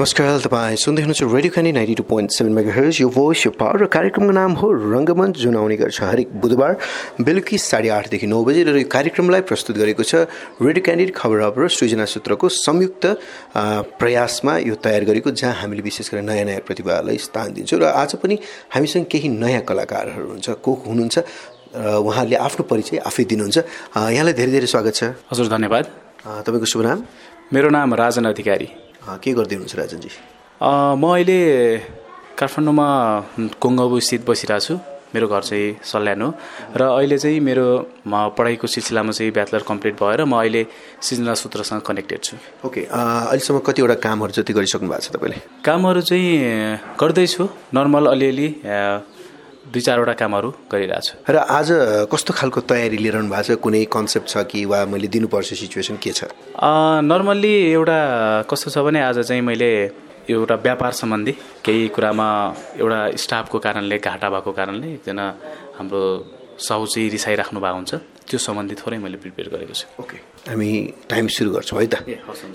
नमस्कार तपाईँ सुन्दै हुनुहुन्छ radio Khani ninety two point seven mega hertz your voice your power र कार्यक्रमको नाम हो रङ्गमञ्च जुन आउने गर्छ हरेक बुधबार बेलुकी साढे आठदेखि नौ बजी। र यो कार्यक्रमलाई प्रस्तुत गरेको छ रेडियो क्यान्डिड खबर हब र सृजना सूत्रको संयुक्त प्रयासमा यो तयार गरेको जहाँ हामीले विशेष गरेर नयाँ नयाँ प्रतिभालाई स्थान दिन्छौँ। र आज पनि हामीसँग केही नयाँ कलाकारहरू हुनुहुन्छ। को हुनुहुन्छ? र उहाँहरूले आफ्नो परिचय आफै दिनुहुन्छ। यहाँलाई धेरै धेरै स्वागत छ। हजुर धन्यवाद। तपाईँको शुभ नाम? मेरो नाम राजन अधिकारी। के गर्दै हुनुहुन्छ राजनजी? म अहिले काठमाडौँमा कोङ्गाबु स्थित बसिरहेको छु। मेरो घर चाहिँ सल्यान हो। र अहिले चाहिँ मेरो म पढाइको सिलसिलामा चाहिँ ब्याचलर कम्प्लिट भएर म अहिले सिजना सूत्रसँग कनेक्टेड छु। ओके अहिलेसम्म कतिवटा कामहरू जति गरिसक्नु भएको छ तपाईँले? कामहरू चाहिँ गर्दैछु। नर्मल अलिअलि दुई चारवटा कामहरू गरिरहेको छु। र आज कस्तो खालको तयारी लिइरहनु भएको छ? कुनै कन्सेप्ट छ कि वा मैले दिनुपर्छ सिचुएसन के छ? नर्मल्ली एउटा कस्तो छ भने आज चाहिँ मैले एउटा व्यापार सम्बन्धी केही कुरामा एउटा स्टाफको कारणले घाटा भएको कारणले एकजना हाम्रो साउ चाहिँ रिसाइराख्नु भएको हुन्छ। त्यो सम्बन्धी थोरै मैले प्रिपेयर गरेको छु। ओके। हामी टाइम सुरु गर्छौँ है त?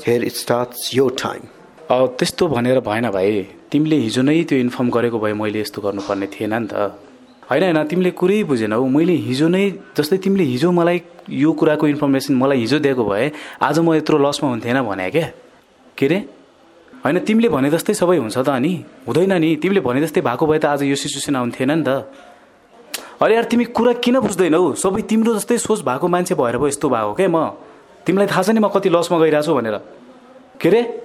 Here it starts your time त्यस्तो भनेर भएन भाइ। तिमीले हिजो नै त्यो इन्फर्म गरेको भए मैले यस्तो गर्नुपर्ने थिएन नि त। होइन होइन तिमीले कुरै बुझेनौ मैले हिजो नै जस्तै तिमीले हिजो मलाई यो कुराको इन्फर्मेसन मलाई हिजो दिएको भए आज म यत्रो लसमा हुन्थेन भने क्या? के अरे होइन तिमीले भने जस्तै सबै हुन्छ त अनि? हुँदैन नि। तिमीले भने जस्तै भएको भए त आज यो सिचुएसन आउँथेन नि त। अरे यार तिमी कुरा किन बुझ्दैनौ? सबै तिम्रो जस्तै सोच भएको मान्छे भएर पो यस्तो भएको क्या म? तिमीलाई थाहा छ नि म कति लसमा गइरहेको छु भनेर। के अरे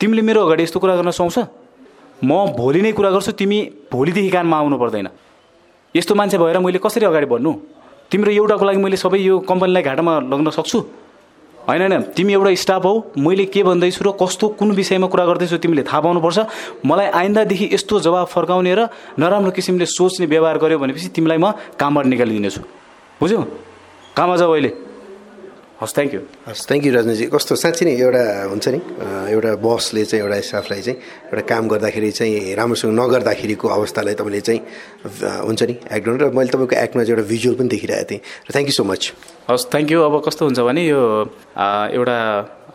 तिमीले मेरो अगाडि यस्तो कुरा गर्न सुहाउँछ? म भोलि नै कुरा गर्छु तिमी भोलिदेखि कानमा आउनु पर्दैन। यस्तो मान्छे भएर मैले कसरी अगाडि बढ्नु? तिम्रो एउटाको लागि मैले सबै यो कम्पनीलाई घाटामा लग्न सक्छु? होइन होइन तिमी एउटा स्टाफ हौ मैले के भन्दैछु र कस्तो कुन विषयमा कुरा गर्दैछु तिमीले थाहा पाउनुपर्छ। मलाई आइन्दादेखि यस्तो जवाब फर्काउने र नराम्रो किसिमले सोच्ने व्यवहार गर्यो भनेपछि तिमीलाई म कामबाट निकालिदिनेछु। बुझ्यौ? कहाँ जाऊ अहिले। हस् थ्याङ्क यू हस् थ्याङ्क यू रजनीजी। कस्तो साँच्ची नै एउटा हुन्छ नि एउटा बसले चाहिँ एउटा स्टाफलाई चाहिँ एउटा काम गर्दाखेरि चाहिँ राम्रोसँग नगर्दाखेरिको अवस्थालाई तपाईँले चाहिँ हुन्छ नि एक्ट र मैले तपाईँको एक्टमा चाहिँ एउटा भिजुअल पनि देखिरहेको थिएँ। र थ्याङ्क यू सो मच हस् थ्याङ्क यू अब कस्तो हुन्छ भने यो एउटा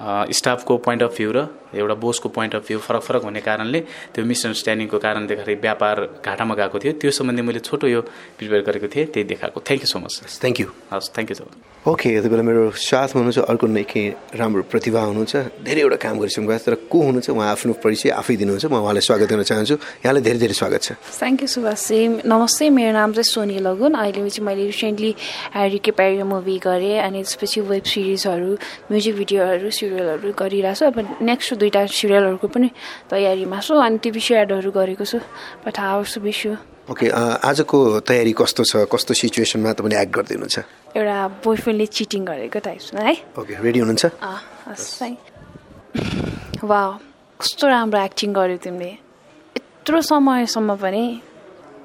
स्टाफको पोइन्ट अफ भ्यू र एउटा बोसको पोइन्ट अफ भ्यू फरक फरक हुने कारणले त्यो मिसअन्डरस्ट्यान्डिङको कारणले गर्दाखेरि व्यापार घाटामा गएको थियो। त्यो सम्बन्धी मैले छोटो यो प्रिपेयर गरेको थिएँ त्यही देखाएको। Thank you so much thank you हस् thank you so much okay यति बेला मेरो साथमा हुनुहुन्छ अर्को निकै राम्रो प्रतिभा हुनुहुन्छ धेरैवटा काम गरिसक्नु भएको तर को हुनुहुन्छ उहाँ आफ्नो परिचय आफै दिनुहुन्छ म उहाँलाई स्वागत गर्न चाहन्छु। यहाँलाई धेरै धेरै स्वागत छ। थ्याङ्क यू सुभाषजी नमस्ते मेरो नाम चाहिँ सोनी लगुन। अहिले चाहिँ मैले रिसेन्टली रिके प्यारी मुभी गरेँ अनि त्यसपछि वेब सिरिजहरू म्युजिक भिडियोहरू सिरियलहरू गरिरहेको छु अब नेक्स्ट दुइटा सिरियलहरूको पनि तयारीमा छु अनि टिभी एडहरू गरेको छु। हाउस विस ओके आजको तयारी कस्तो छ? कस्तो सिचुएसनमा तपाईँले एक्ट गर्दै हुनुहुन्छ एउटा बोयफ्रेन्डले चिटिङ गरेको टाइप्समा है? ओके रेडी हुनुहुन्छ? वा कस्तो राम्रो एक्टिङ गर्यो तिमीले। यत्रो समयसम्म पनि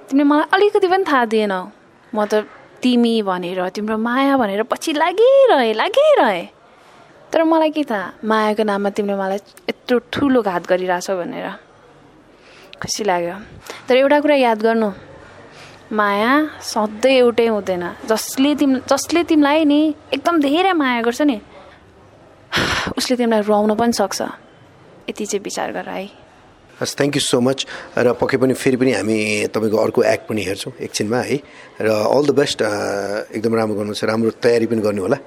तिमीले मलाई अलिकति पनि थाहा दिएनौ। म त तिमी भनेर तिम्रो माया भनेर पछि लागिरहे लागिरहे। तर मलाई के थाहा मायाको नाममा तिमीले मलाई यत्रो ठुलो घात गरिरहेछ भनेर। खुसी लाग्यो। तर एउटा कुरा याद गर्नु माया सधैँ एउटै हुँदैन। जसले तिम जसले तिमीलाई नि एकदम धेरै माया गर्छ नि उसले तिमीलाई रुवाउन पनि सक्छ। यति चाहिँ विचार गर है। हस् थ्याङ्क यू सो मच र पक्कै पनि फेरि पनि हामी तपाईँको अर्को एक्ट पनि हेर्छौँ एकछिनमा है। र अल द बेस्ट एकदम राम्रो गर्नुहुन्छ राम्रो तयारी पनि गर्नु होला।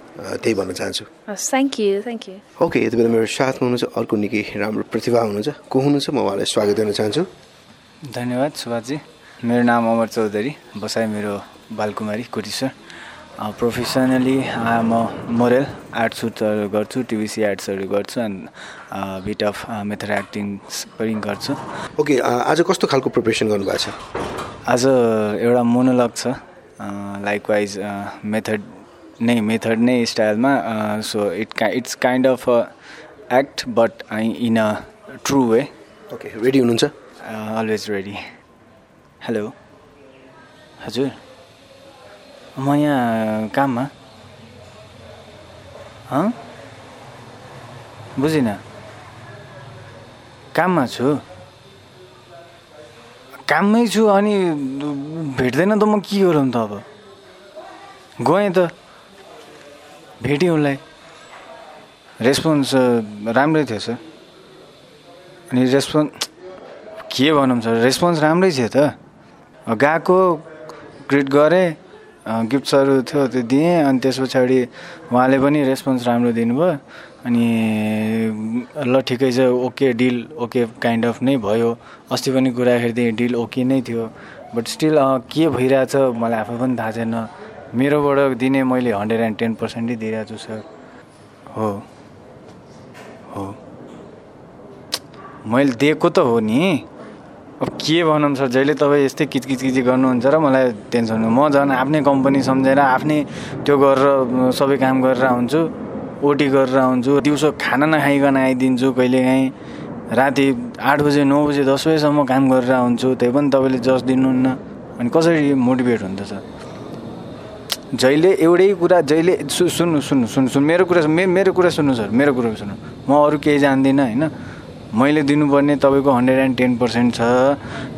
त्यही भन्न चाहन्छु। Thank you thank you okay यति बेला मेरो साथमा हुनुहुन्छ अर्को निकै राम्रो प्रतिभा हुनुहुन्छ। को हुनुहुन्छ? म उहाँलाई स्वागत गर्न चाहन्छु। धन्यवाद सुभाषजी। मेरो नाम अमर चौधरी बसाइ मेरो बालकुमारी कोटिसर प्रोफेसनली म मोरल आर्ट सुटहरू गर्छु टिभिसी आर्ट्सहरू गर्छु and bit of method acting पनि गर्छु ओके आज कस्तो खालको प्रिपेरेसन गर्नुभएको छ? आज एउटा मोनोलग छ लाइक वाइज मेथड नै मेथड नै स्टाइलमा so it it's kind of act but in a true way okay ready हुनुहुन्छ? अलवेज रेडी हेलो हजुर? म यहाँ काममा। बुझिनँ। काममा छु। काममै छु अनि भेट्दैन त म के गरौँ त अब? गएँ त। भेटेँ उसलाई रेस्पोन्स राम्रै थियो सर। अनि रेस्पोन्स के भनौँ सर रेस्पोन्स राम्रै थियो त। गएको ग्रिट गरेँ। गिफ्ट्सहरू थियो त्यो दिएँ अनि त्यस पछाडि उहाँले पनि रेस्पोन्स राम्रो दिनुभयो अनि ल ठिकै छ okay deal okay kind of नै भयो। अस्ति पनि कुरा थिएँ डिल ओके नै थियो। बट स्टिल के भइरहेछ मलाई आफै पनि थाहा छैन। मेरोबाट दिने मैले हन्ड्रेड एन्ड टेन पर्सेन्टै दिइरहेको छु सर हो। हो। मैले दिएको त हो नि। अब के भनौँ सर जहिले तपाईँ यस्तै किचकिच गर्नुहुन्छ र मलाई टेन्सन म झन् आफ्नै कम्पनी सम्झेर आफ्नै त्यो गरेर सबै काम गरेर हुन्छु ओटी गरेर हुन्छु दिउँसो खाना नखाइकन आइदिन्छु कहिलेकाहीँ राति आठ बजे नौ बजे दस बजीसम्म काम गरेर हुन्छु त्यही पनि तपाईँले जस दिनुहुन्न। अनि कसरी मोटिभेट हुन्छ सर? जहिले एउटै कुरा जहिले सु सुन्नु सुन्नु सुन्नु सुन्नु मेरो कुरा मेरो कुरा सुन्नु सर मेरो कुरा सुन्नु। म अरू केही जान्दिनँ होइन? मैले दिनुपर्ने तपाईँको हन्ड्रेड एन्ड टेन पर्सेन्ट छ।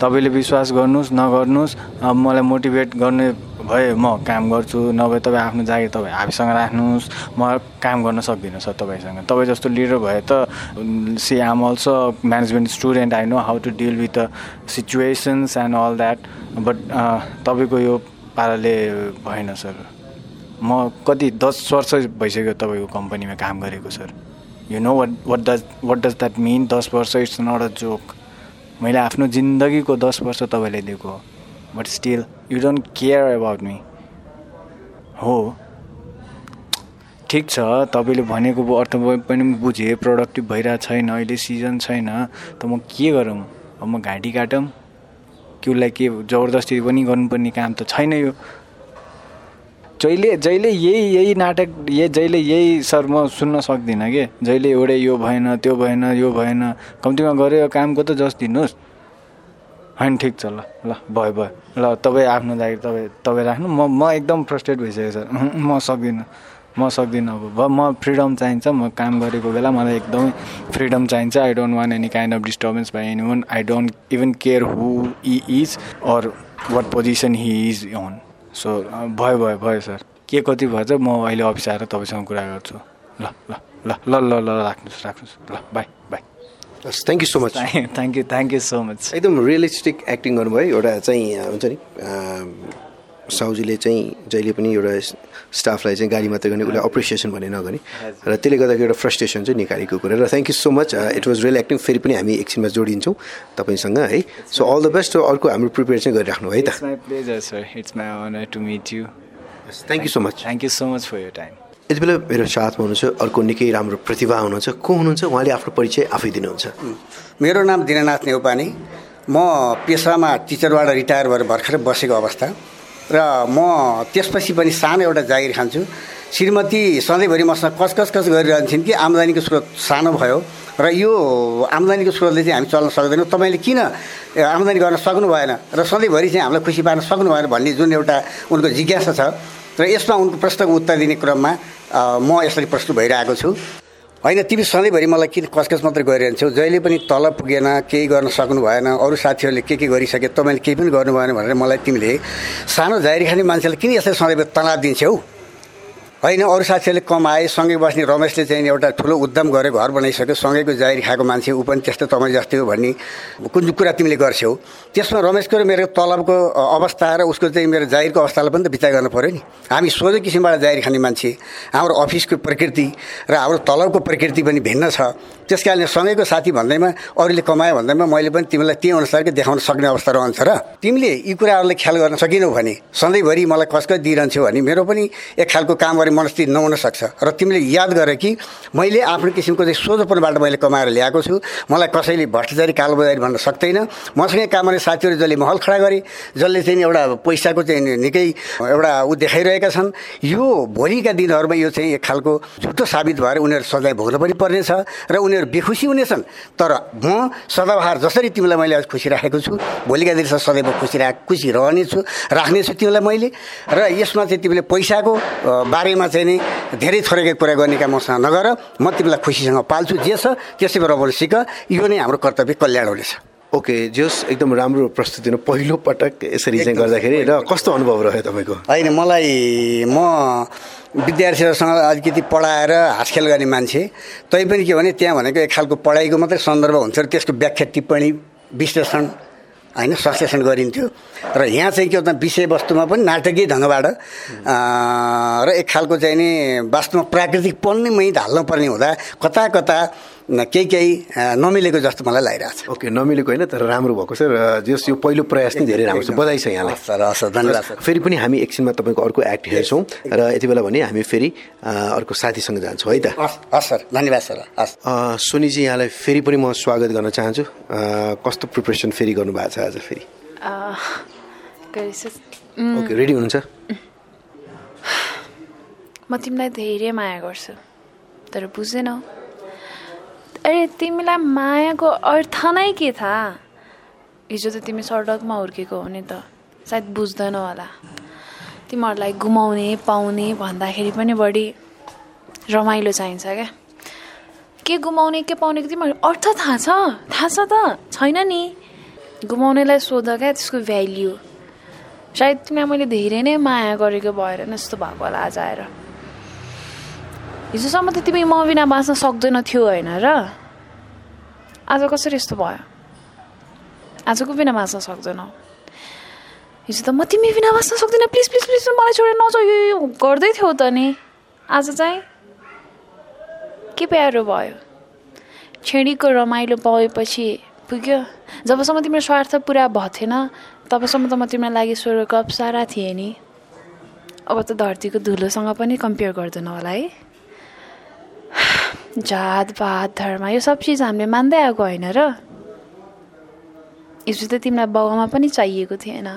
तपाईँले विश्वास गर्नुहोस् नगर्नुहोस् अब मलाई मोटिभेट गर्ने भए म काम गर्छु नभए तपाईँ आफ्नो जागिर तपाईँ आफैसँग राख्नुहोस्। म काम गर्न सक्दिनँ सर तपाईँसँग। तपाईँ जस्तो लिडर भए त see I'm also management student I know how to deal with the situations and all that but तपाईँको यो पाराले भएन सर। म कति दस वर्ष भइसक्यो तपाईँको कम्पनीमा काम गरेको sir. You know what what does what does that mean दस वर्ष इट्स नट अ जोक मैले आफ्नो जिन्दगीको दस वर्ष तपाईँलाई दिएको but still you don't care about me हो। ठिक छ तपाईँले भनेको अर्थ पनि बुझेँ प्रोडक्टिभ भइरहेको छैन अहिले सिजन छैन। त म के गरौँ? अब म घाँटी काटौँ? कि उसलाई के जबरजस्ती पनि गर्नुपर्ने काम त छैन यो। जहिले जहिले यही यही नाटक यही जहिले यही सर म सुन्न सक्दिनँ कि? जहिले एउटै यो भएन त्यो भएन यो भएन। कम्तीमा गऱ्यो कामको त जस दिनुहोस्। होइन ठिक छ ल ल भयो भयो। ल तपाईँ आफ्नो लागि तपाईँ तपाईँ राख्नु। म म एकदम फ्रस्ट्रेट भइसकेँ सर। म सक्दिनँ म सक्दिनँ अब। म फ्रिडम चाहिन्छ म काम गरेको बेला मलाई एकदमै फ्रिडम चाहिन्छ। I don't want any kind of disturbance by anyone I don't even care who is or what position he is on so भयो भयो भयो सर के कति भएछ म अहिले अफिस आएर तपाईँसँग कुरा गर्छु। ल ल ल ल ल ल राख्नुहोस् राख्नुहोस्। ल bye bye thank you so much thank you thank you so much एकदम रियलिस्टिक एक्टिङ गर्नुभयो एउटा चाहिँ हुन्छ नि साउजीले चाहिँ जहिले पनि एउटा स्टाफलाई चाहिँ गाडी मात्रै गर्ने उसलाई अप्रिसिएसन भने नगर्ने। र त्यसले गर्दाखेरि एउटा फ्रस्ट्रेसन चाहिँ निकालेको कुरा। र thank you so much it was real acting फेरि पनि हामी एकछिनमा जोडिन्छौँ तपाईँसँग है। सो अल द बेस्ट अर्को हाम्रो प्रिपेयर चाहिँ गरिराख्नु है त। Thank you so much thank you so much for your time यति बेला मेरो साथमा हुनुहुन्छ अर्को निकै राम्रो प्रतिभा हुनुहुन्छ। को हुनुहुन्छ? उहाँले आफ्नो परिचय आफै दिनुहुन्छ। मेरो नाम दिननाथ नेउपाने। म पेसामा टिचरबाट रिटायर भएर भर्खरै बसेको अवस्था। र म त्यसपछि पनि सानो एउटा जागिर खान्छु। श्रीमती सधैँभरि मसँग कस कस कस गरिरहन्छन् कि आम्दानीको स्रोत सानो भयो र यो आम्दानीको स्रोतले चाहिँ हामी चल्न सक्दैनौँ। तपाईँले किन आम्दानी गर्न सक्नु भएन र सधैँभरि चाहिँ हामीलाई खुसी पार्न सक्नु भएन भन्ने जुन एउटा उनको जिज्ञासा छ र यसमा उनको प्रश्नको उत्तर दिने क्रममा म यसरी प्रस्तुत भइरहेको छु। होइन तिमी सधैँभरि मलाई किन कसकस मात्रै गरिरहन्छौ? जहिले पनि तल पुगेन केही गर्न सक्नु भएन अरू साथीहरूले के के गरिसके तपाईँले केही पनि गर्नु भएन भनेर मलाई तिमीले सानो जाहेरी खाने मान्छेलाई किन यसरी सधैँ तनाव दिन्छौ? होइन अरू साथीहरूले कमाए सँगै बस्ने रमेशले चाहिँ एउटा ठुलो उद्यम गरेर घर बनाइसक्यो सँगैको जाहिर खाएको मान्छे ऊ पनि त्यस्तो तपाईँ जस्तै हो भन्ने कुन कुरा तिमीले गर्छौ। त्यसमा रमेशको र मेरो तलबको अवस्था र उसको चाहिँ मेरो जाहिरको अवस्थालाई पनि त विचार गर्नु पऱ्यो नि। हामी सोझो किसिमबाट जाहिर खाने मान्छे हाम्रो अफिसको प्रकृति र हाम्रो तलबको प्रकृति पनि भिन्न छ। त्यस कारणले सँगैको साथी भन्दैमा अरूले कमायो भन्दैमा मैले पनि तिमीलाई त्यही अनुसारकै देखाउन सक्ने अवस्था रहन्छ र तिमीले यी कुराहरूलाई ख्याल गर्न सकिनौ भने सधैँभरि मलाई कसकै दिइरहन्छौ भने मेरो पनि एक खालको काम गरे मनस्थिति नहुन सक्छ। र तिमीले याद गर कि मैले आफ्नो किसिमको चाहिँ सोझोपनबाट मैले कमाएर ल्याएको छु। मलाई कसैले भ्रष्टाचारी कालोबजारी भन्न सक्दैन। मसँगै काम गर्ने साथीहरू जसले महल खडा गरे जसले चाहिँ एउटा पैसाको चाहिँ निकै एउटा ऊ देखाइरहेका छन् यो भोलिका दिनहरूमा यो चाहिँ एक खालको झुटो साबित भएर उनीहरू सजाय भोग्न पनि पर्नेछ र उनीहरू बेखुसी हुनेछन्। तर म सदाबहार जसरी तिमीलाई मैले आज खुसी राखेको छु भोलिका दिन म खुसी राख खुसी रहनेछु राख्नेछु तिमीलाई मैले। र यसमा चाहिँ तिमीले पैसाको बारेमा चाहिँ नि धेरै थोरैकै कुरा गर्ने काम मसँग नगर म तिमीलाई खुसीसँग पाल्छु। जे छ त्यसैबाट सिक। यो नै हाम्रो कर्तव्य कल्याण हुनेछ। ओके जस एकदम राम्रो प्रस्तुति पहिलो पटक यसरी चाहिँ गर्दाखेरि र कस्तो अनुभव रह्यो तपाईँको? होइन मलाई म विद्यार्थीहरूसँग अलिकति पढाएर हासखेल गर्ने मान्छे। तैपनि के भने त्यहाँ भनेको एक खालको पढाइको मात्रै सन्दर्भ हुन्छ र त्यसको व्याख्या टिप्पणी विश्लेषण होइन संश्लेषण गरिन्थ्यो। र यहाँ चाहिँ के भन्दा विषयवस्तुमा पनि नाटकीय ढङ्गबाट र एक खालको चाहिँ नि वास्तवमा प्राकृतिक पनि मै ढाल्नुपर्ने हुँदा कता कता केही केही नमिलेको जस्तो मलाई लागिरहेको छ। ओके नमिलेको होइन तर राम्रो भएको छ र जस यो पहिलो प्रयास नै धेरै राम्रो छ बधाई छ यहाँलाई। सर हस् धन्यवाद सर। फेरि पनि हामी एकछिनमा तपाईँको अर्को एक्ट हेर्छौँ र यति बेला भने हामी फेरि अर्को साथीसँग जान्छौँ है त? हस् हस् सर धन्यवाद सर हस्। अ, सोनीजी यहाँलाई फेरि पनि म स्वागत गर्न चाहन्छु। अ, कस्तो प्रिपरेसन फेरि गर्नुभएको छ आज फेरि? ओके रेडी हुनुहुन्छ? म तिमीलाई धेरै माया गर्छु तर बुझेनौ अरे तिमीलाई मायाको अर्थ नै के थाहा हिजो त तिमी सडकमा हुर्केको हो नि त। सायद बुझ्दैनौ होला। तिमीहरूलाई घुमाउने पाउने भन्दाखेरि पनि बढी रमाइलो चाहिन्छ क्या। के घुमाउने के पाउनेको तिमीहरू अर्थ थाहा छ? थाहा छ त। छैन नि। घुमाउनेलाई सोध क्या त्यसको भ्याल्यु सायद तिमीलाई मैले धेरै नै माया गरेको भएर नै यस्तो भएको होला आज आएर। हिजोसम्म त तिमी म बिना बाँच्न सक्दैन थियो होइन र? आज कसरी यस्तो भयो? आजको बिना बाँच्न सक्दैनौ। हिजो त म तिमी बिना बाँच्न सक्दिनँ। प्लिज प्लिज प्लिज मलाई छोडेर नजाऊ। यो गर्दै थियौ त नि। आज चाहिँ के प्यारो भयो? छेडीको रमाइलो पाएपछि पुग्यो। जबसम्म तिम्रो स्वार्थ पुरा भएको तबसम्म त म तिम्रो लागि स्वर्गको अप्सरा थिएँ नि। अब त धरतीको धुलोसँग पनि कम्पेयर गर्दैन होला है। जात पात धर्म यो सब चिज हामीले मान्दै आएको होइन र? हिजो त तिमीलाई बाउमा पनि चाहिएको थिएन।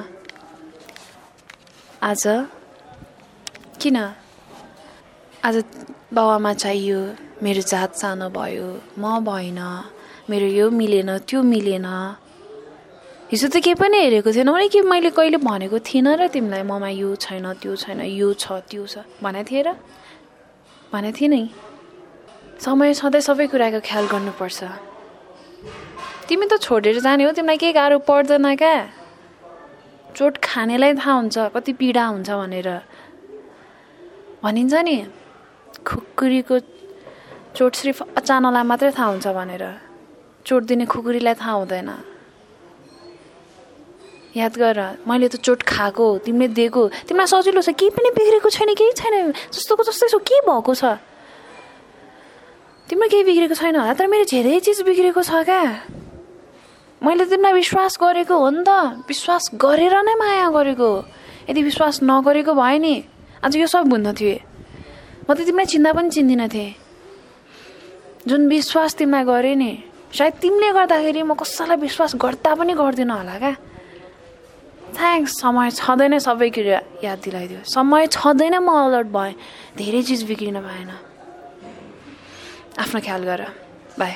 आज? किन? आज बाउआमा चाहियो मेरो जात सानो भयो म भएन मेरो यो मिलेन त्यो मिलेन। हिजो त केही पनि हेरेको थिएनौ नि कि मैले कहिले भनेको थिइनँ र तिमीलाई ममा यो छैन त्यो छैन यो छ त्यो छ भनेको थिएँ र? भनेको थिएँ नि समय सधैँ सबै कुराको ख्याल गर्नुपर्छ। तिमी त छोडेर जाने हो तिमीलाई केही गाह्रो पर्दैन क्या? चोट खानेलाई थाहा हुन्छ कति पीडा हुन्छ भनेर। भनिन्छ नि खुकुरीको चोट सिर्फ अचानकलाई मात्रै थाहा हुन्छ भनेर। चोट दिने खुकुरीलाई थाहा हुँदैन। याद गर मैले त चोट खाएको तिमीले दिएको तिमीलाई सजिलो छ केही पनि बिग्रेको छैन केही छैन। जस्तोको जस्तै छ के भएको छ? तिम्रो केही बिग्रेको छैन होला तर मेरो धेरै चिज बिग्रेको छ क्या। मैले तिमीलाई विश्वास गरेको हो नि त। विश्वास गरेर नै माया गरेको यदि विश्वास नगरेको भए नि आज यो सब भुन्न थिएँ। म त तिमीलाई चिन्दा पनि चिन्दिनँ थिएँ। जुन विश्वास तिमीलाई गरेँ नि सायद तिमीले गर्दाखेरि म कसैलाई विश्वास गर्दा पनि गर्दिनँ होला क्या। थ्याङ्क्स समय छँदै नै सबै कुरा याद दिलाइदियो। समय छँदै म अलर्ट भएँ। धेरै चिज बिग्रिन भएन। आफ्नो ख्याल गर। Bye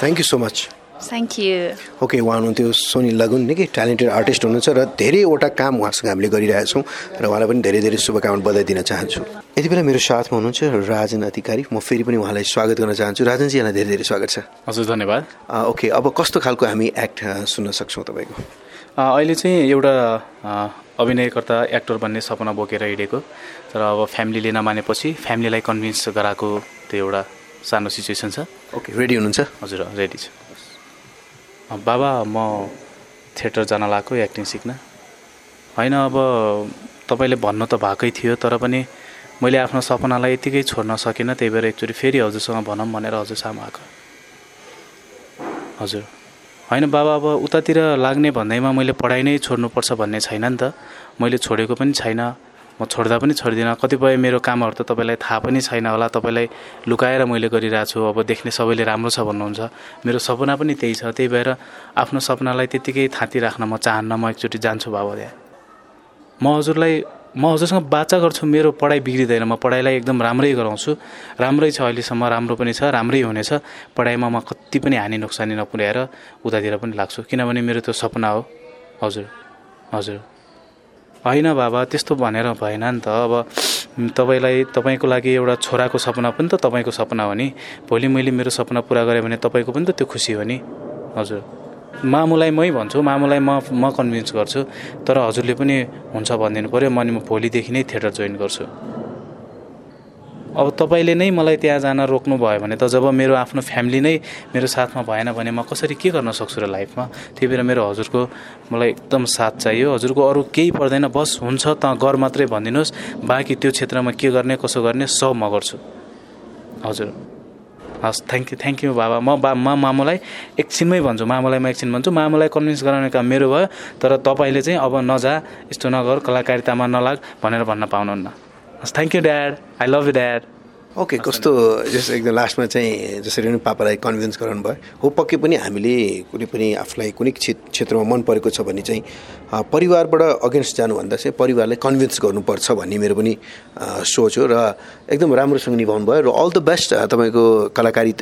thank you so much thank you okay उहाँ हुनुहुन्थ्यो सोनी लगुन निकै ट्यालेन्टेड आर्टिस्ट हुनुहुन्छ र धेरैवटा काम उहाँसँग हामीले गरिरहेछौँ र उहाँलाई पनि धेरै धेरै शुभकामना बधाई दिन चाहन्छु। यति बेला मेरो साथमा हुनुहुन्छ राजन अधिकारी। म फेरि पनि उहाँलाई स्वागत गर्न चाहन्छु। राजनजी यहाँलाई धेरै धेरै स्वागत छ। हजुर धन्यवाद। ओके अब कस्तो खालको हामी एक्ट सुन्न सक्छौँ तपाईँको? अ, अहिले चाहिँ एउटा अभिनयकर्ता एक्टर बन्ने सपना बोकेर हिँडेको। तर अब फ्यामिलीले नमानेपछि फ्यामिलीलाई कन्भिन्स गराएको त्यो एउटा सानो सिचुएसन छ। ओके रेडी हुनुहुन्छ? हजुर रेडी छ। बाबा म थिएटर जान लगाएको एक्टिङ सिक्न। होइन अब तपाईँले भन्नु त भएकै थियो तर पनि मैले आफ्नो सपनालाई यतिकै छोड्न सकिनँ त्यही भएर एकचोटि फेरि हजुरसँग भनौँ भनेर हजुरसँग आएको। हजुर। होइन बाबा अब उतातिर लाग्ने भन्दैमा मैले पढाइ नै छोड्नुपर्छ भन्ने छैन नि त। मैले छोडेको पनि छैन। म छोड्दा पनि छोड्दिनँ। कतिपय मेरो कामहरू त तपाईँलाई थाहा पनि छैन होला। तपाईँलाई लुकाएर मैले गरिरहेको छु। अब देख्ने सबैले राम्रो छ भन्नुहुन्छ। मेरो सपना पनि त्यही छ। त्यही भएर आफ्नो सपनालाई त्यत्तिकै थाँती राख्न म चाहन्न। म एकचोटि जान्छु बाबा त्यहाँ म हजुरलाई म हजुरसँग बाचा गर्छु। मेरो पढाइ बिग्रिँदैन। म पढाइलाई एकदम राम्रै गराउँछु। राम्रै छ अहिलेसम्म। राम्रो पनि छ राम्रै हुनेछ पढाइमा म कति पनि हानि नोक्सानी नपुर्याएर उतातिर पनि लाग्छु। किनभने मेरो त्यो सपना हो। हजुर। हजुर। होइन बाबा त्यस्तो भनेर भएन नि त। अब तपाईँलाई तपाईँको लागि एउटा छोराको सपना पनि त तपाईँको सपना हो नि। भोलि मैले मेरो सपना पुरा गरेँ भने तपाईँको पनि त त्यो खुसी हो नि। हजुर। मामुलाई मै भन्छु मामुलाई म म कन्भिन्स गर्छु। तर हजुरले पनि हुन्छ भनिदिनु पऱ्यो म भोलिदेखि नै थिएटर जोइन गर्छु। अब तपाईँले नै मलाई त्यहाँ जान रोक्नु भयो भने त जब मेरो आफ्नो फ्यामिली नै मेरो साथमा भएन भने म कसरी के गर्न सक्छु र लाइफमा? त्यही भएर मेरो हजुरको मलाई एकदम साथ चाहियो। हजुरको अरू केही पर्दैन। बस हुन्छ त गर मात्रै भनिदिनुहोस्। बाँकी त्यो क्षेत्रमा के गर्ने कसो गर्ने सब म गर्छु। हजुर। हस् थ्याङ्क यू थ्याङ्क यू बाबा। म बा म मामुलाई एकछिनमै भन्छु। मामुलाई म एकछिन भन्छु। मामुलाई कन्भिन्स गराउने काम मेरो भयो। तर तपाईँले चाहिँ अब नजा यस्तो नगर कलाकारितामा नलाग भनेर भन्न पाउनुहुन्न। हस् thank you dad I love you dad okay कस्तो जस एकदम लास्टमा चाहिँ जसरी पनि पापालाई कन्भिन्स गराउनु भयो हो पक्कै पनि हामीले कुनै पनि आफूलाई कुनै क्षेत्रमा मन परेको छ भने चाहिँ परिवारबाट अगेन्स्ट जानुभन्दा चाहिँ परिवारलाई कन्भिन्स गर्नुपर्छ भन्ने मेरो पनि सोच हो र एकदम राम्रोसँग निभाउनु भयो र अल द बेस्ट तपाईँको कलाकारी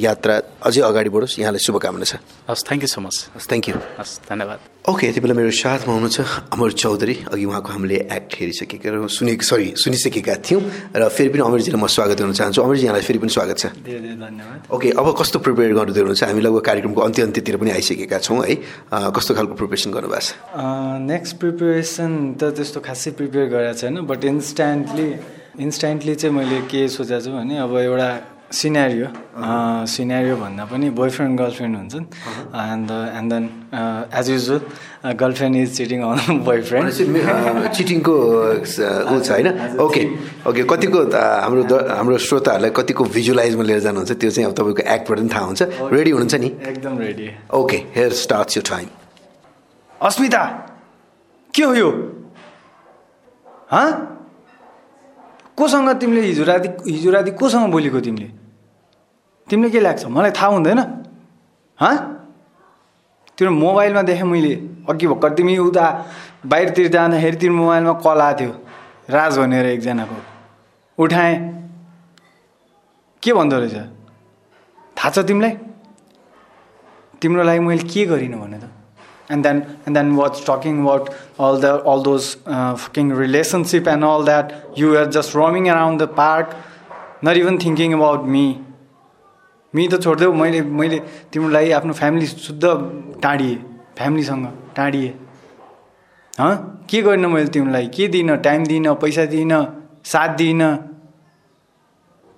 यात्रा अझै अगाडि बढोस्। यहाँलाई शुभकामना छ। हस् थ्याङ्क यू सो मच हस् थ्याङ्क यू हस् धन्यवाद। ओके यति बेला मेरो साथमा हुनुहुन्छ अमर चौधरी। अघि उहाँको हामीले एक्ट हेरिसकेका सुनेको सरी सुनिसकेका थियौँ र फेरि पनि अमरजीलाई म स्वागत गर्न चाहन्छु। अमरजी यहाँलाई फेरि पनि स्वागत छ। धन्यवाद। ओके अब कस्तो प्रिपेयर गर्नुहुँदै हुनुहुन्छ हामी लगभग कार्यक्रमको अन्त्य अन्त्यतिर पनि आइसकेका छौँ है। कस्तो खालको प्रिपेरेसन गर्नुभएको छ? नेक्स्ट प्रिपेरेसन त त्यस्तो खासै प्रिपेयर गरेको छैन बट इन्स्ट्यान्टली इन्स्ट्यान्टली चाहिँ मैले के सोचेको छु भने अब एउटा सिनेरियो सिनेरियो भन्दा पनि बोयफ्रेन्ड गर्लफ्रेन्ड हुन्छन्। And and then as usual girlfriend is cheating on boyfriend चिटिङको ऊ छ होइन ओके ओके कतिको हाम्रो हाम्रो श्रोताहरूलाई कतिको भिजुलाइजमा लिएर जानुहुन्छ त्यो चाहिँ अब तपाईँको एक्टबाट पनि थाहा हुन्छ। रेडी हुनुहुन्छ नि? एकदम ready okay here starts your time Asmita के हो यो? हँ कोसँग तिमीले हिजो राति हिजो राति कोसँग बोलेको तिमीले? तिमीले के लाग्छ? मलाई थाहा हुँदैन। हँ? तिम्रो मोबाइलमा देखेँ मैले। अघि भर्खर तिमी उता बाहिरतिर जाँदाखेरि तिम्रो मोबाइलमा कल आएको थियो। राज भनेर एकजनाको। उठाएँ। के भन्दो रहेछ? थाहा छ तिमीलाई? तिम्रो लागि मैले के गरिनँ भने त and then and then what's talking about all the all those uh, fucking relationship and all that you were just roaming around the park not even thinking about me me त छोडिदेऊ मैले मैले तिम्रो लागि आफ्नो फ्यामिली शुद्ध टाढिएँ फ्यामिलीसँग टाढिएँ हँ के गरिनँ मैले तिमीलाई के दिइनँ टाइम दिइनँ पैसा दिइनँ साथ दिइनँ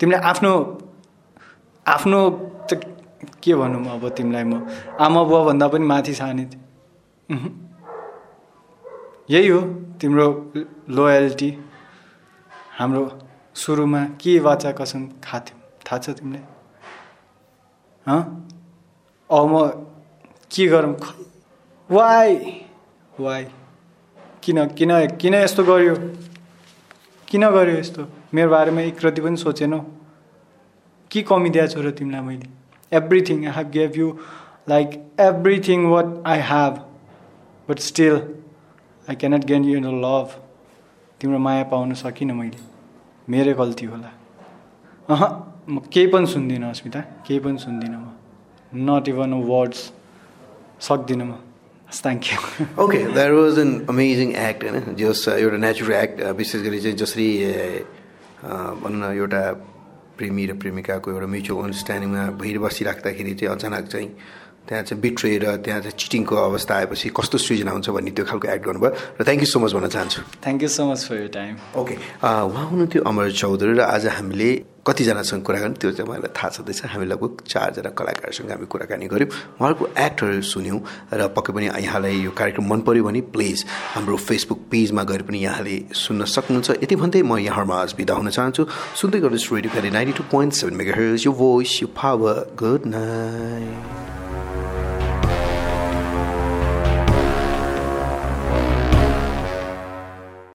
तिमीले आफ्नो आफ्नो के भनौँ अब तिमीलाई म आमा बुवाभन्दा पनि माथि साने थिएँ यही हो तिम्रो लोयल्टी हाम्रो सुरुमा के वाचा कसम खाथ्यौँ थाहा छ तिमीलाई? हँ? अब म के गरौँ? वाइ वाइ किन किन किन यस्तो गर्यो? किन गर्यो यस्तो? मेरो बारेमा एक रति पनि सोचेनौ। के कमी दिएको छु र तिमीलाई मैले? Everything I have gave you like everything what I have but still I cannot gain you no love तिम्रो माया पाउन सकिनँ मैले। मेरै गल्ती होला। अह म केही पनि सुन्दिनँ अस्मिता। केही पनि सुन्दिनँ म। नट इभन वर्ड्स सक्दिनँ म। Thank you okay that was an amazing act होइन जस एउटा नेचुरल एक्ट विशेष गरी चाहिँ जसरी भनौँ न एउटा प्रेमी र प्रेमिकाको एउटा म्युचुअल अन्डरस्ट्यान्डिङमा भइर बसिराख्दाखेरि चाहिँ अचानक चाहिँ त्यहाँ चाहिँ बिट्रेर त्यहाँ चाहिँ चिटिङको अवस्था आएपछि कस्तो सृजना हुन्छ भन्ने त्यो खालको एड गर्नुभयो र थ्याङ्क यू सो मच भन्न चाहन्छु। Thank you so much for your time okay उहाँ हुनुहुन्थ्यो अमर चौधरी र आज हामीले कतिजनासँग कुरा गर्यौँ त्यो चाहिँ मलाई थाहा छँदैछ। हामी लगभग चारजना कलाकारसँग हामी कुराकानी गऱ्यौँ। उहाँहरूको एक्टरहरू सुन्यौँ र पक्कै पनि यहाँलाई यो कार्यक्रम मन पऱ्यो भने प्लिज हाम्रो फेसबुक पेजमा गएर पनि यहाँले सुन्न सक्नुहुन्छ। यति भन्दै म यहाँहरूमा आज बिदा हुन चाहन्छु। सुन्दै गर्नुहोस् radio ninety two point seven mega your voice your power good night